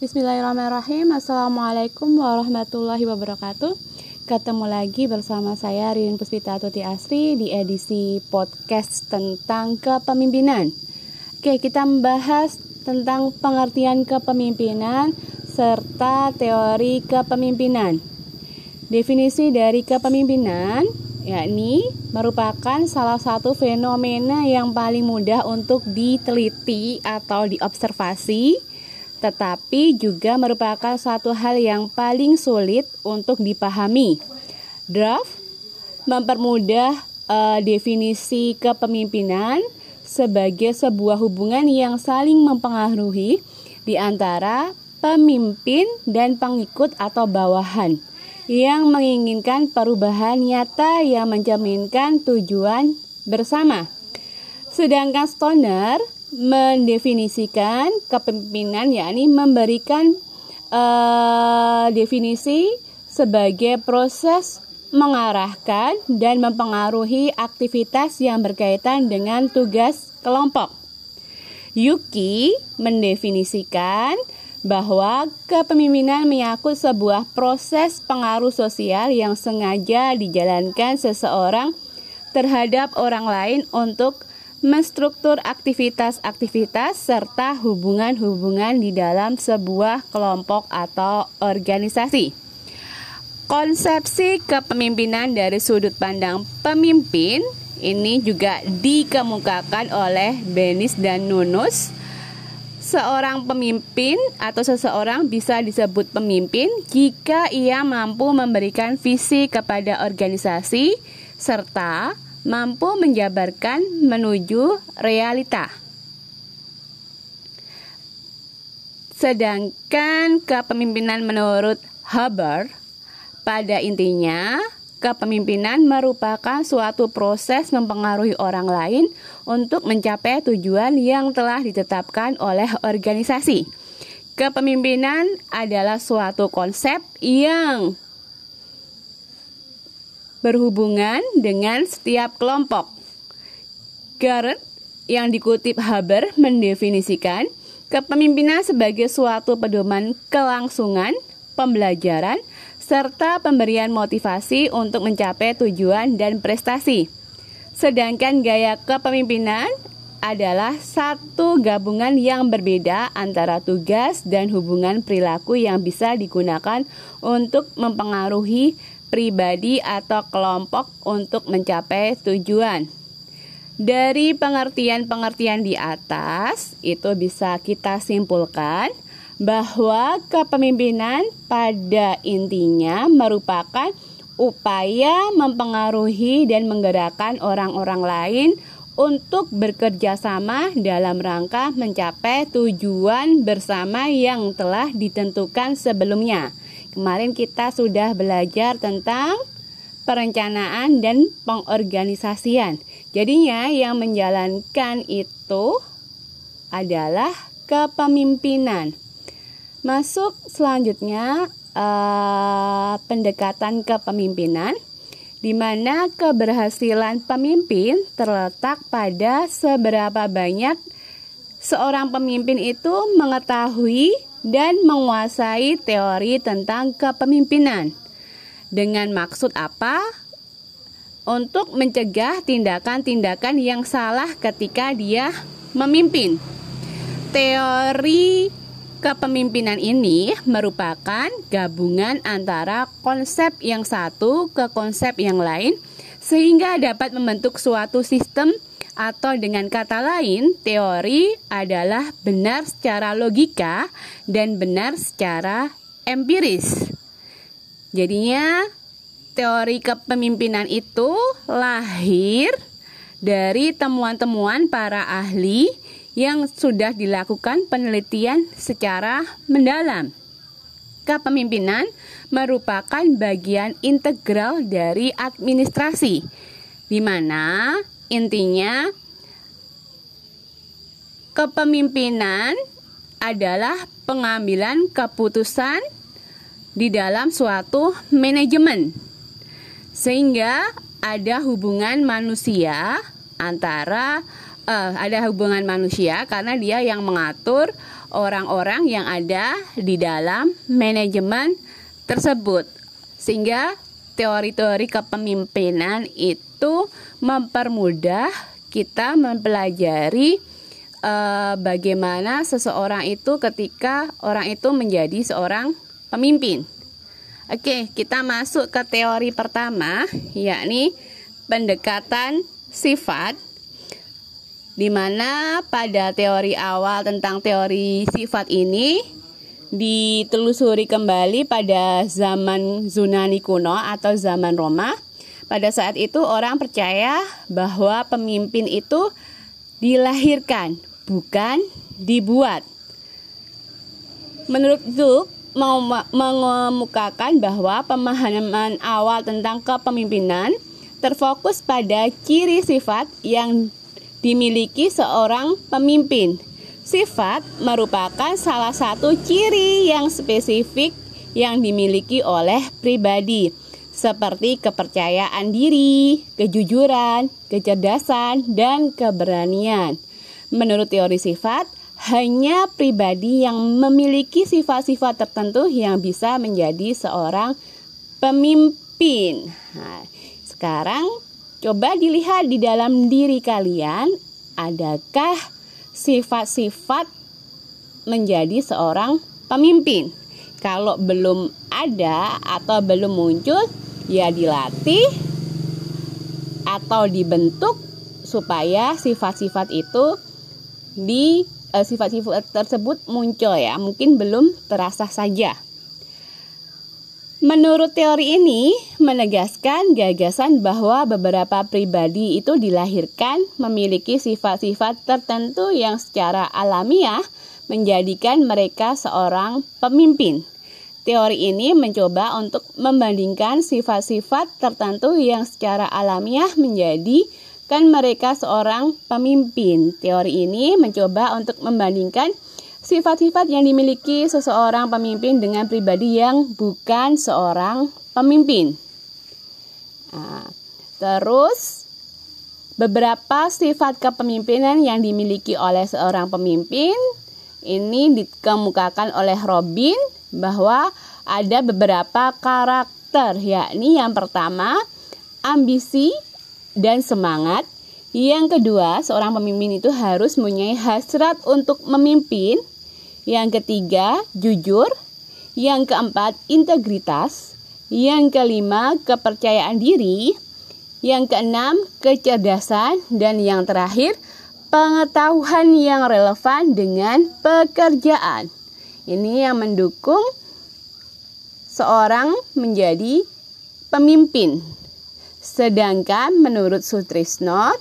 Bismillahirrahmanirrahim. Assalamualaikum warahmatullahi wabarakatuh. Ketemu lagi bersama saya Ririn Puspita Tuti Asri Di edisi podcast tentang kepemimpinan. Oke kita membahas tentang pengertian kepemimpinan Serta teori kepemimpinan. Definisi dari kepemimpinan yakni merupakan salah satu fenomena yang paling mudah untuk diteliti atau diobservasi, tetapi juga merupakan satu hal yang paling sulit untuk dipahami. Draft mempermudah uh, definisi kepemimpinan sebagai sebuah hubungan yang saling mempengaruhi di antara pemimpin dan pengikut atau bawahan yang menginginkan perubahan nyata yang mencerminkan tujuan bersama. Sedangkan Stoner mendefinisikan kepemimpinan yakni memberikan uh, definisi sebagai proses mengarahkan dan mempengaruhi aktivitas yang berkaitan dengan tugas kelompok. Yuki mendefinisikan bahwa kepemimpinan menyangkut sebuah proses pengaruh sosial yang sengaja dijalankan seseorang terhadap orang lain untuk menstruktur aktivitas-aktivitas serta hubungan-hubungan di dalam sebuah kelompok atau organisasi. Konsepsi kepemimpinan dari sudut pandang pemimpin ini juga dikemukakan oleh Benis dan Nunus Seorang pemimpin atau seseorang bisa disebut pemimpin jika ia mampu memberikan visi kepada organisasi serta mampu menjabarkan menuju realita. Sedangkan kepemimpinan menurut Haber pada intinya Kepemimpinan merupakan suatu proses mempengaruhi orang lain untuk mencapai tujuan yang telah ditetapkan oleh organisasi. Kepemimpinan adalah suatu konsep yang berhubungan dengan setiap kelompok. Garrett yang dikutip Haber mendefinisikan kepemimpinan sebagai suatu pedoman kelangsungan, pembelajaran, serta pemberian motivasi untuk mencapai tujuan dan prestasi. Sedangkan gaya kepemimpinan adalah satu gabungan yang berbeda antara tugas dan hubungan perilaku yang bisa digunakan untuk mempengaruhi pribadi atau kelompok untuk mencapai tujuan. Dari pengertian-pengertian di atas, itu bisa kita simpulkan bahwa kepemimpinan pada intinya merupakan upaya mempengaruhi dan menggerakkan orang-orang lain untuk bekerja sama dalam rangka mencapai tujuan bersama yang telah ditentukan sebelumnya. Kemarin kita sudah belajar tentang perencanaan dan pengorganisasian. Jadinya yang menjalankan itu adalah kepemimpinan. Masuk selanjutnya uh, pendekatan kepemimpinan di mana keberhasilan pemimpin terletak pada seberapa banyak seorang pemimpin itu mengetahui dan menguasai teori tentang kepemimpinan. Dengan maksud apa? Untuk mencegah tindakan-tindakan yang salah ketika dia memimpin. Teori Kepemimpinan ini merupakan gabungan antara konsep yang satu ke konsep yang lain sehingga dapat membentuk suatu sistem atau dengan kata lain, teori adalah benar secara logika dan benar secara empiris. Jadinya, teori kepemimpinan itu lahir dari temuan-temuan para ahli yang sudah dilakukan penelitian secara mendalam. Kepemimpinan merupakan bagian integral dari administrasi, di mana intinya kepemimpinan adalah pengambilan keputusan di dalam suatu manajemen, sehingga ada hubungan manusia antara uh, ada hubungan manusia karena dia yang mengatur orang-orang yang ada di dalam manajemen tersebut. Sehingga teori-teori kepemimpinan itu mempermudah kita mempelajari uh, bagaimana seseorang itu ketika orang itu menjadi seorang pemimpin. Oke, kita masuk ke teori pertama, yakni pendekatan sifat di mana pada teori awal tentang teori sifat ini ditelusuri kembali pada zaman Zunani kuno atau zaman Roma. Pada saat itu orang percaya bahwa pemimpin itu dilahirkan, bukan dibuat. Menurut Zuk, mau mengemukakan bahwa pemahaman awal tentang kepemimpinan terfokus pada ciri sifat yang dimiliki seorang pemimpin. Sifat merupakan salah satu ciri yang spesifik yang dimiliki oleh pribadi, seperti kepercayaan diri, kejujuran, kecerdasan, dan keberanian. Menurut teori sifat, hanya pribadi yang memiliki sifat-sifat tertentu yang bisa menjadi seorang pemimpin. Nah, sekarang coba dilihat di dalam diri kalian adakah sifat-sifat menjadi seorang pemimpin. Kalau belum ada atau belum muncul, ya dilatih atau dibentuk supaya sifat-sifat itu di Eh, sifat-sifat tersebut muncul ya, mungkin belum terasa saja. Menurut teori ini menegaskan gagasan bahwa beberapa pribadi itu dilahirkan memiliki sifat-sifat tertentu yang secara alamiah menjadikan mereka seorang pemimpin. Teori ini mencoba untuk membandingkan sifat-sifat tertentu yang secara alamiah menjadi kan mereka seorang pemimpin. Teori ini mencoba untuk membandingkan sifat-sifat yang dimiliki seseorang pemimpin dengan pribadi yang bukan seorang pemimpin. Nah, terus beberapa sifat kepemimpinan yang dimiliki oleh seorang pemimpin ini dikemukakan oleh Robin bahwa ada beberapa karakter yakni yang pertama ambisi dan semangat. Yang kedua, seorang pemimpin itu harus mempunyai hasrat untuk memimpin. Yang ketiga, jujur. Yang keempat, integritas. Yang kelima, kepercayaan diri. Yang keenam, kecerdasan. Dan yang terakhir, pengetahuan yang relevan dengan pekerjaan. Ini yang mendukung seorang menjadi pemimpin. Sedangkan menurut Sutrisno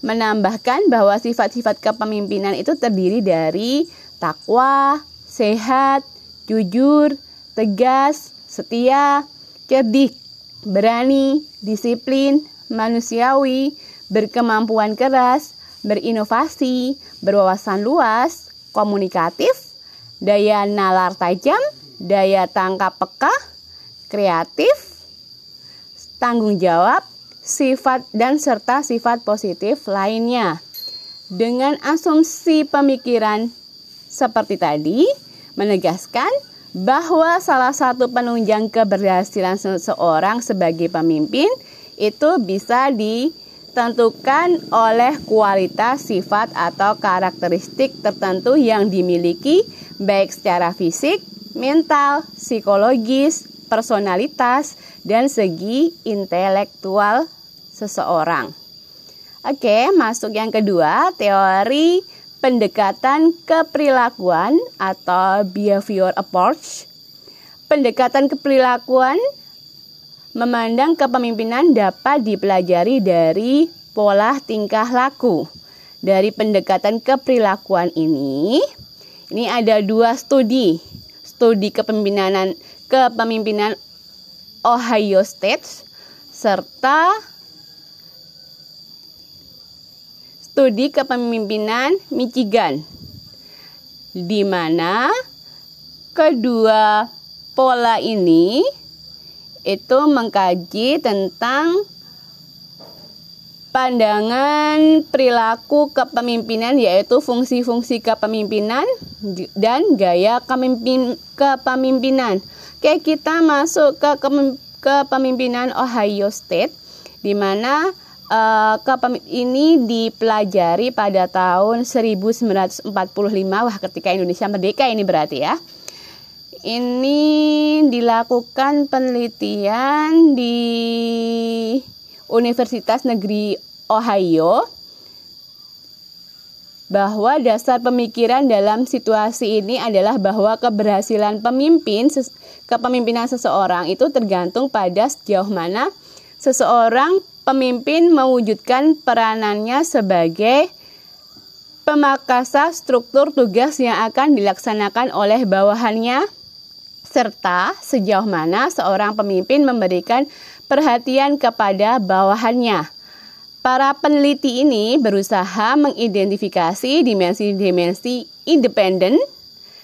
menambahkan bahwa sifat-sifat kepemimpinan itu terdiri dari takwa, sehat, jujur, tegas, setia, cerdik, berani, disiplin, manusiawi, berkemampuan keras, berinovasi, berwawasan luas, komunikatif, daya nalar tajam, daya tangkap peka, kreatif, tanggung jawab, sifat dan serta sifat positif lainnya. Dengan asumsi pemikiran seperti tadi, menegaskan bahwa salah satu penunjang keberhasilan seseorang sebagai pemimpin itu bisa ditentukan oleh kualitas sifat atau karakteristik tertentu yang dimiliki baik secara fisik, mental, psikologis, personalitas, dan segi intelektual seseorang. Oke, masuk yang kedua, teori pendekatan keperilakuan atau behavior approach. Pendekatan keperilakuan memandang kepemimpinan dapat dipelajari dari pola tingkah laku. Dari pendekatan keperilakuan ini, ini ada dua studi. Studi kepemimpinan kepemimpinan Ohio State serta studi kepemimpinan Michigan di mana kedua pola ini itu mengkaji tentang pandangan perilaku kepemimpinan yaitu fungsi-fungsi kepemimpinan dan gaya kepemimpin kepemimpinan. Oke, kita masuk ke kepemimpinan Ohio State di mana uh, ini dipelajari pada tahun 1945 wah ketika Indonesia merdeka ini berarti ya. Ini dilakukan penelitian di Universitas Negeri Ohio bahwa dasar pemikiran dalam situasi ini adalah bahwa keberhasilan pemimpin kepemimpinan seseorang itu tergantung pada sejauh mana seseorang pemimpin mewujudkan peranannya sebagai pemakasa struktur tugas yang akan dilaksanakan oleh bawahannya serta sejauh mana seorang pemimpin memberikan perhatian kepada bawahannya. Para peneliti ini berusaha mengidentifikasi dimensi-dimensi independen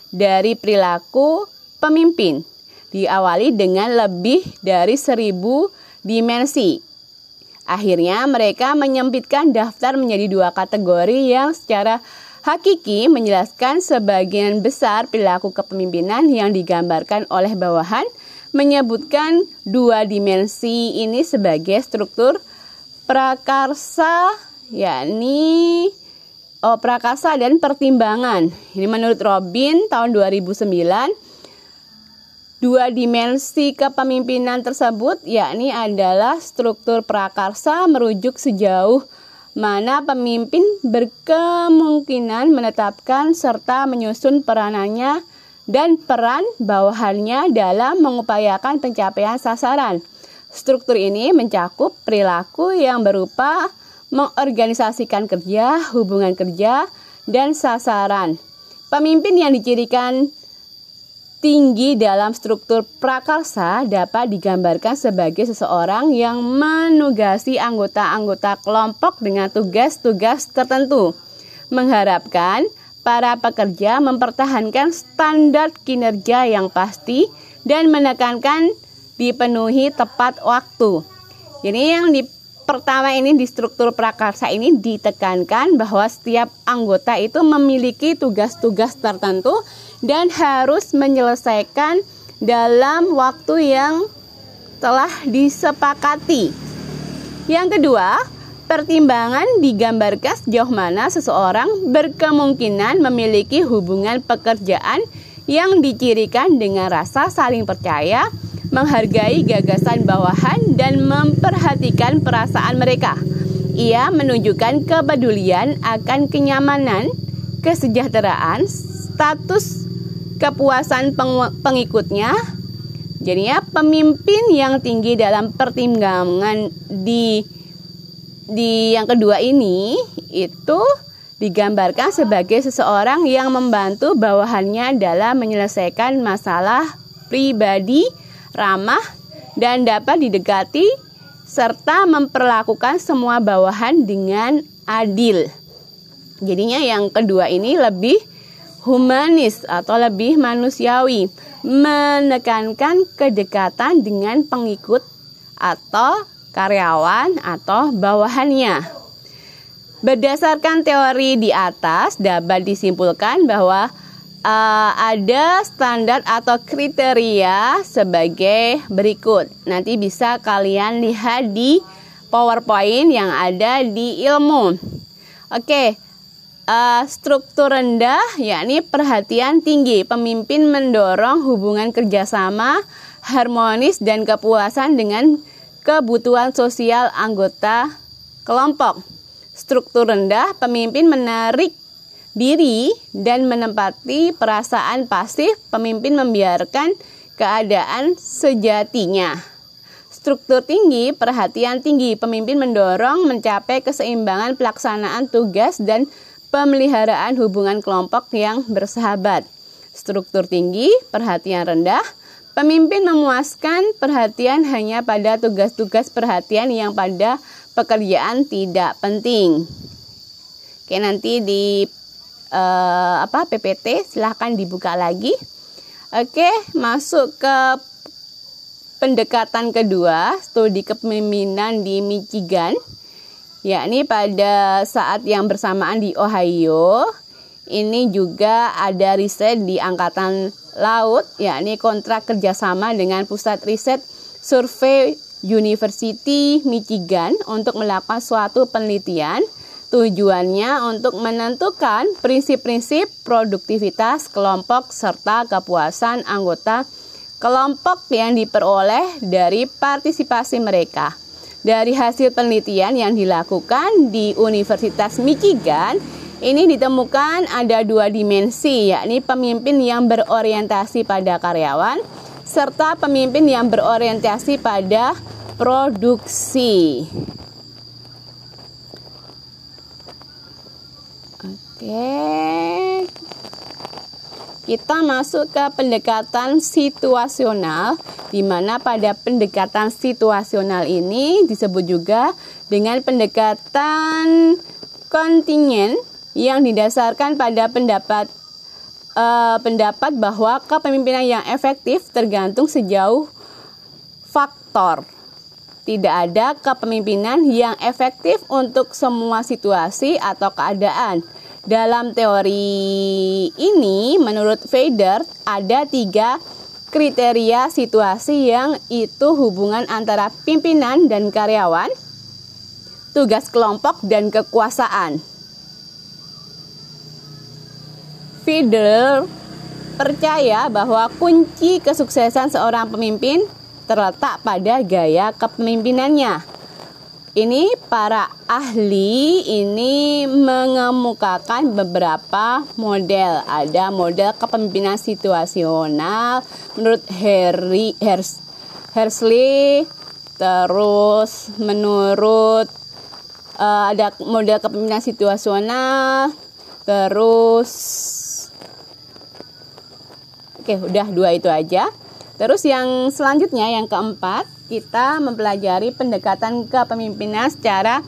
dari perilaku pemimpin. Diawali dengan lebih dari seribu dimensi. Akhirnya mereka menyempitkan daftar menjadi dua kategori yang secara hakiki menjelaskan sebagian besar perilaku kepemimpinan yang digambarkan oleh bawahan – menyebutkan dua dimensi ini sebagai struktur prakarsa yakni oh, prakarsa dan pertimbangan. Ini menurut Robin tahun 2009 dua dimensi kepemimpinan tersebut yakni adalah struktur prakarsa merujuk sejauh mana pemimpin berkemungkinan menetapkan serta menyusun peranannya dan peran bawahannya dalam mengupayakan pencapaian sasaran. Struktur ini mencakup perilaku yang berupa mengorganisasikan kerja, hubungan kerja, dan sasaran. Pemimpin yang dicirikan tinggi dalam struktur prakarsa dapat digambarkan sebagai seseorang yang menugasi anggota-anggota kelompok dengan tugas-tugas tertentu, mengharapkan para pekerja mempertahankan standar kinerja yang pasti dan menekankan dipenuhi tepat waktu. Jadi yang di pertama ini di struktur prakarsa ini ditekankan bahwa setiap anggota itu memiliki tugas-tugas tertentu dan harus menyelesaikan dalam waktu yang telah disepakati. Yang kedua, Pertimbangan digambarkan sejauh mana seseorang berkemungkinan memiliki hubungan pekerjaan yang dicirikan dengan rasa saling percaya, menghargai gagasan bawahan, dan memperhatikan perasaan mereka. Ia menunjukkan kepedulian akan kenyamanan, kesejahteraan, status kepuasan pengikutnya. Jadinya pemimpin yang tinggi dalam pertimbangan di di yang kedua ini itu digambarkan sebagai seseorang yang membantu bawahannya dalam menyelesaikan masalah pribadi, ramah, dan dapat didekati serta memperlakukan semua bawahan dengan adil. Jadinya yang kedua ini lebih humanis atau lebih manusiawi, menekankan kedekatan dengan pengikut atau karyawan atau bawahannya. Berdasarkan teori di atas dapat disimpulkan bahwa uh, ada standar atau kriteria sebagai berikut. Nanti bisa kalian lihat di PowerPoint yang ada di ilmu. Oke, uh, struktur rendah yakni perhatian tinggi. Pemimpin mendorong hubungan kerjasama harmonis dan kepuasan dengan kebutuhan sosial anggota kelompok. Struktur rendah, pemimpin menarik diri dan menempati perasaan pasif, pemimpin membiarkan keadaan sejatinya. Struktur tinggi, perhatian tinggi, pemimpin mendorong mencapai keseimbangan pelaksanaan tugas dan pemeliharaan hubungan kelompok yang bersahabat. Struktur tinggi, perhatian rendah, Pemimpin memuaskan perhatian hanya pada tugas-tugas perhatian yang pada pekerjaan tidak penting. Oke, nanti di uh, apa PPT silahkan dibuka lagi. Oke, masuk ke pendekatan kedua, studi kepemimpinan di Michigan. yakni pada saat yang bersamaan di Ohio. Ini juga ada riset di Angkatan Laut, yakni kontrak kerjasama dengan Pusat Riset Survei University Michigan untuk melakukan suatu penelitian. Tujuannya untuk menentukan prinsip-prinsip produktivitas kelompok serta kepuasan anggota kelompok yang diperoleh dari partisipasi mereka. Dari hasil penelitian yang dilakukan di Universitas Michigan, ini ditemukan ada dua dimensi, yakni pemimpin yang berorientasi pada karyawan serta pemimpin yang berorientasi pada produksi. Oke. Kita masuk ke pendekatan situasional di mana pada pendekatan situasional ini disebut juga dengan pendekatan kontingen yang didasarkan pada pendapat uh, pendapat bahwa kepemimpinan yang efektif tergantung sejauh faktor. Tidak ada kepemimpinan yang efektif untuk semua situasi atau keadaan. Dalam teori ini, menurut Fader, ada tiga kriteria situasi yang itu hubungan antara pimpinan dan karyawan, tugas kelompok dan kekuasaan. Fidel percaya bahwa kunci kesuksesan seorang pemimpin terletak pada gaya kepemimpinannya. Ini para ahli ini mengemukakan beberapa model. Ada model kepemimpinan situasional menurut Harry Hers, Hersley, terus menurut uh, ada model kepemimpinan situasional, terus Oke, udah dua itu aja. Terus yang selanjutnya yang keempat kita mempelajari pendekatan kepemimpinan secara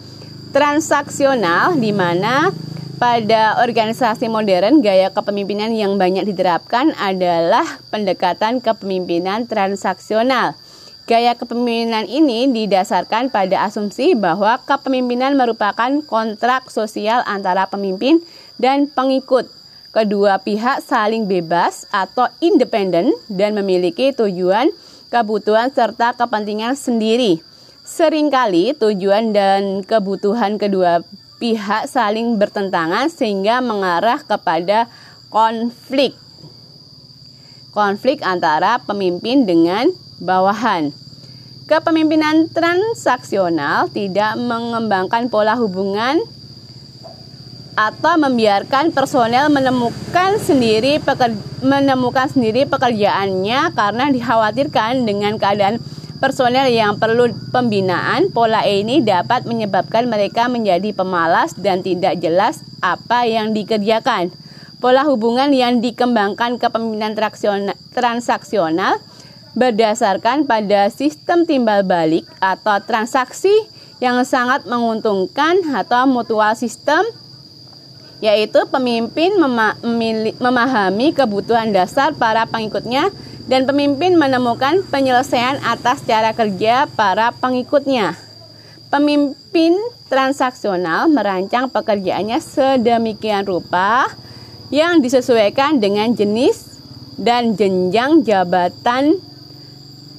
transaksional di mana pada organisasi modern gaya kepemimpinan yang banyak diterapkan adalah pendekatan kepemimpinan transaksional. Gaya kepemimpinan ini didasarkan pada asumsi bahwa kepemimpinan merupakan kontrak sosial antara pemimpin dan pengikut. Kedua pihak saling bebas atau independen dan memiliki tujuan kebutuhan serta kepentingan sendiri. Seringkali tujuan dan kebutuhan kedua pihak saling bertentangan sehingga mengarah kepada konflik. Konflik antara pemimpin dengan bawahan. Kepemimpinan transaksional tidak mengembangkan pola hubungan atau membiarkan personel menemukan sendiri menemukan sendiri pekerjaannya karena dikhawatirkan dengan keadaan personel yang perlu pembinaan, pola ini dapat menyebabkan mereka menjadi pemalas dan tidak jelas apa yang dikerjakan. Pola hubungan yang dikembangkan kepemimpinan transaksional berdasarkan pada sistem timbal balik atau transaksi yang sangat menguntungkan atau mutual system yaitu pemimpin mema memahami kebutuhan dasar para pengikutnya dan pemimpin menemukan penyelesaian atas cara kerja para pengikutnya. Pemimpin transaksional merancang pekerjaannya sedemikian rupa yang disesuaikan dengan jenis dan jenjang jabatan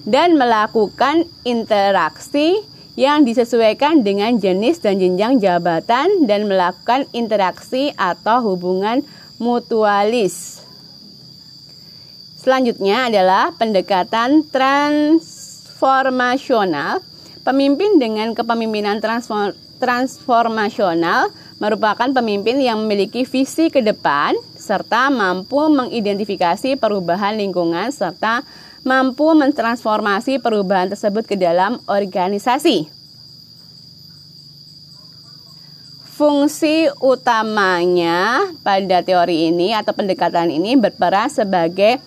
dan melakukan interaksi yang disesuaikan dengan jenis dan jenjang jabatan dan melakukan interaksi atau hubungan mutualis. Selanjutnya adalah pendekatan transformasional. Pemimpin dengan kepemimpinan transformasional merupakan pemimpin yang memiliki visi ke depan serta mampu mengidentifikasi perubahan lingkungan serta mampu mentransformasi perubahan tersebut ke dalam organisasi. Fungsi utamanya pada teori ini atau pendekatan ini berperan sebagai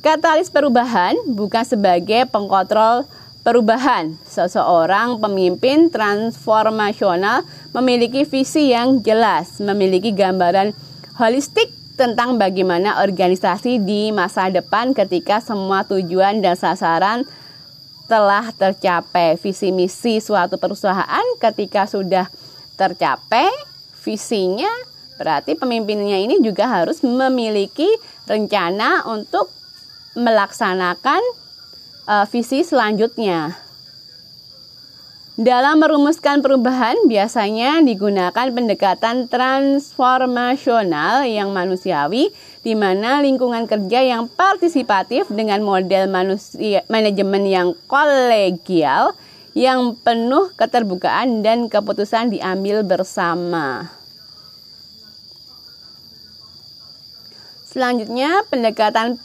katalis perubahan, bukan sebagai pengkontrol perubahan. Seseorang pemimpin transformasional memiliki visi yang jelas, memiliki gambaran holistik tentang bagaimana organisasi di masa depan ketika semua tujuan dan sasaran telah tercapai. Visi misi suatu perusahaan ketika sudah tercapai visinya, berarti pemimpinnya ini juga harus memiliki rencana untuk melaksanakan uh, visi selanjutnya. Dalam merumuskan perubahan, biasanya digunakan pendekatan transformasional yang manusiawi, di mana lingkungan kerja yang partisipatif dengan model manusia, manajemen yang kolegial, yang penuh keterbukaan dan keputusan diambil bersama. Selanjutnya, pendekatan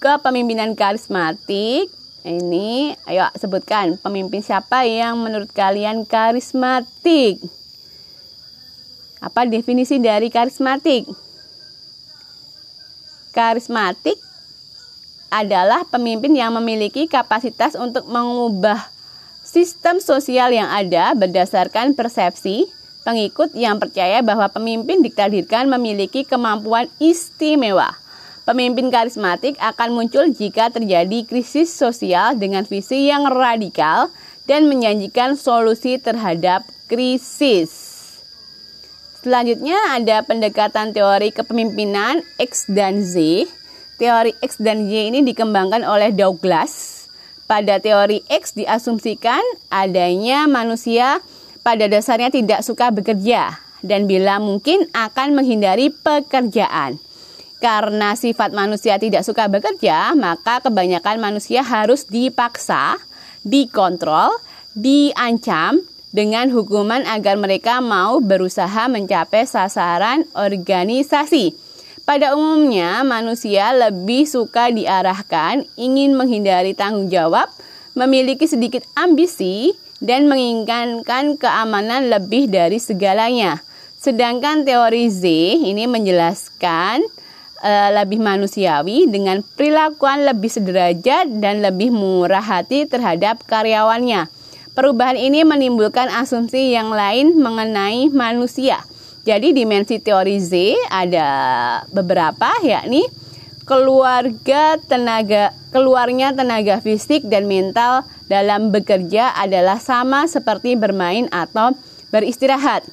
kepemimpinan karismatik ini, ayo sebutkan pemimpin siapa yang menurut kalian karismatik? Apa definisi dari karismatik? Karismatik adalah pemimpin yang memiliki kapasitas untuk mengubah sistem sosial yang ada berdasarkan persepsi pengikut yang percaya bahwa pemimpin ditakdirkan memiliki kemampuan istimewa Pemimpin karismatik akan muncul jika terjadi krisis sosial dengan visi yang radikal dan menjanjikan solusi terhadap krisis. Selanjutnya ada pendekatan teori kepemimpinan X dan Z. Teori X dan Y ini dikembangkan oleh Douglas. Pada teori X diasumsikan adanya manusia pada dasarnya tidak suka bekerja dan bila mungkin akan menghindari pekerjaan. Karena sifat manusia tidak suka bekerja, maka kebanyakan manusia harus dipaksa, dikontrol, diancam dengan hukuman agar mereka mau berusaha mencapai sasaran organisasi. Pada umumnya, manusia lebih suka diarahkan, ingin menghindari tanggung jawab, memiliki sedikit ambisi, dan menginginkan keamanan lebih dari segalanya. Sedangkan teori Z ini menjelaskan uh, lebih manusiawi dengan perilakuan lebih sederajat dan lebih murah hati terhadap karyawannya. Perubahan ini menimbulkan asumsi yang lain mengenai manusia. Jadi dimensi teori Z ada beberapa yakni keluarga tenaga keluarnya tenaga fisik dan mental dalam bekerja adalah sama seperti bermain atau beristirahat.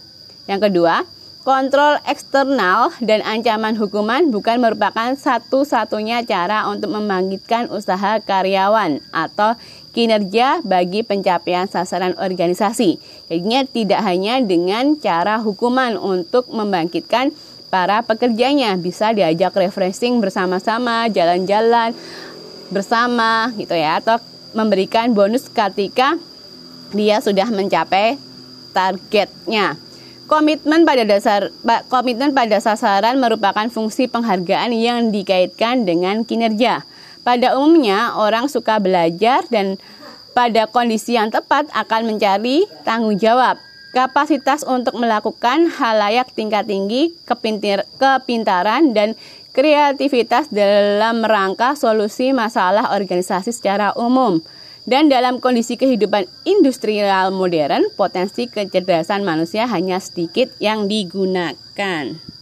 Yang kedua, Kontrol eksternal dan ancaman hukuman bukan merupakan satu-satunya cara untuk membangkitkan usaha karyawan atau kinerja bagi pencapaian sasaran organisasi. Jadinya tidak hanya dengan cara hukuman untuk membangkitkan para pekerjanya, bisa diajak refreshing bersama-sama, jalan-jalan bersama gitu ya atau memberikan bonus ketika dia sudah mencapai targetnya. Komitmen pada dasar komitmen pada sasaran merupakan fungsi penghargaan yang dikaitkan dengan kinerja. Pada umumnya, orang suka belajar dan pada kondisi yang tepat akan mencari tanggung jawab. Kapasitas untuk melakukan hal layak tingkat tinggi, kepintir, kepintaran, dan kreativitas dalam rangka solusi masalah organisasi secara umum. Dan dalam kondisi kehidupan industrial modern, potensi kecerdasan manusia hanya sedikit yang digunakan.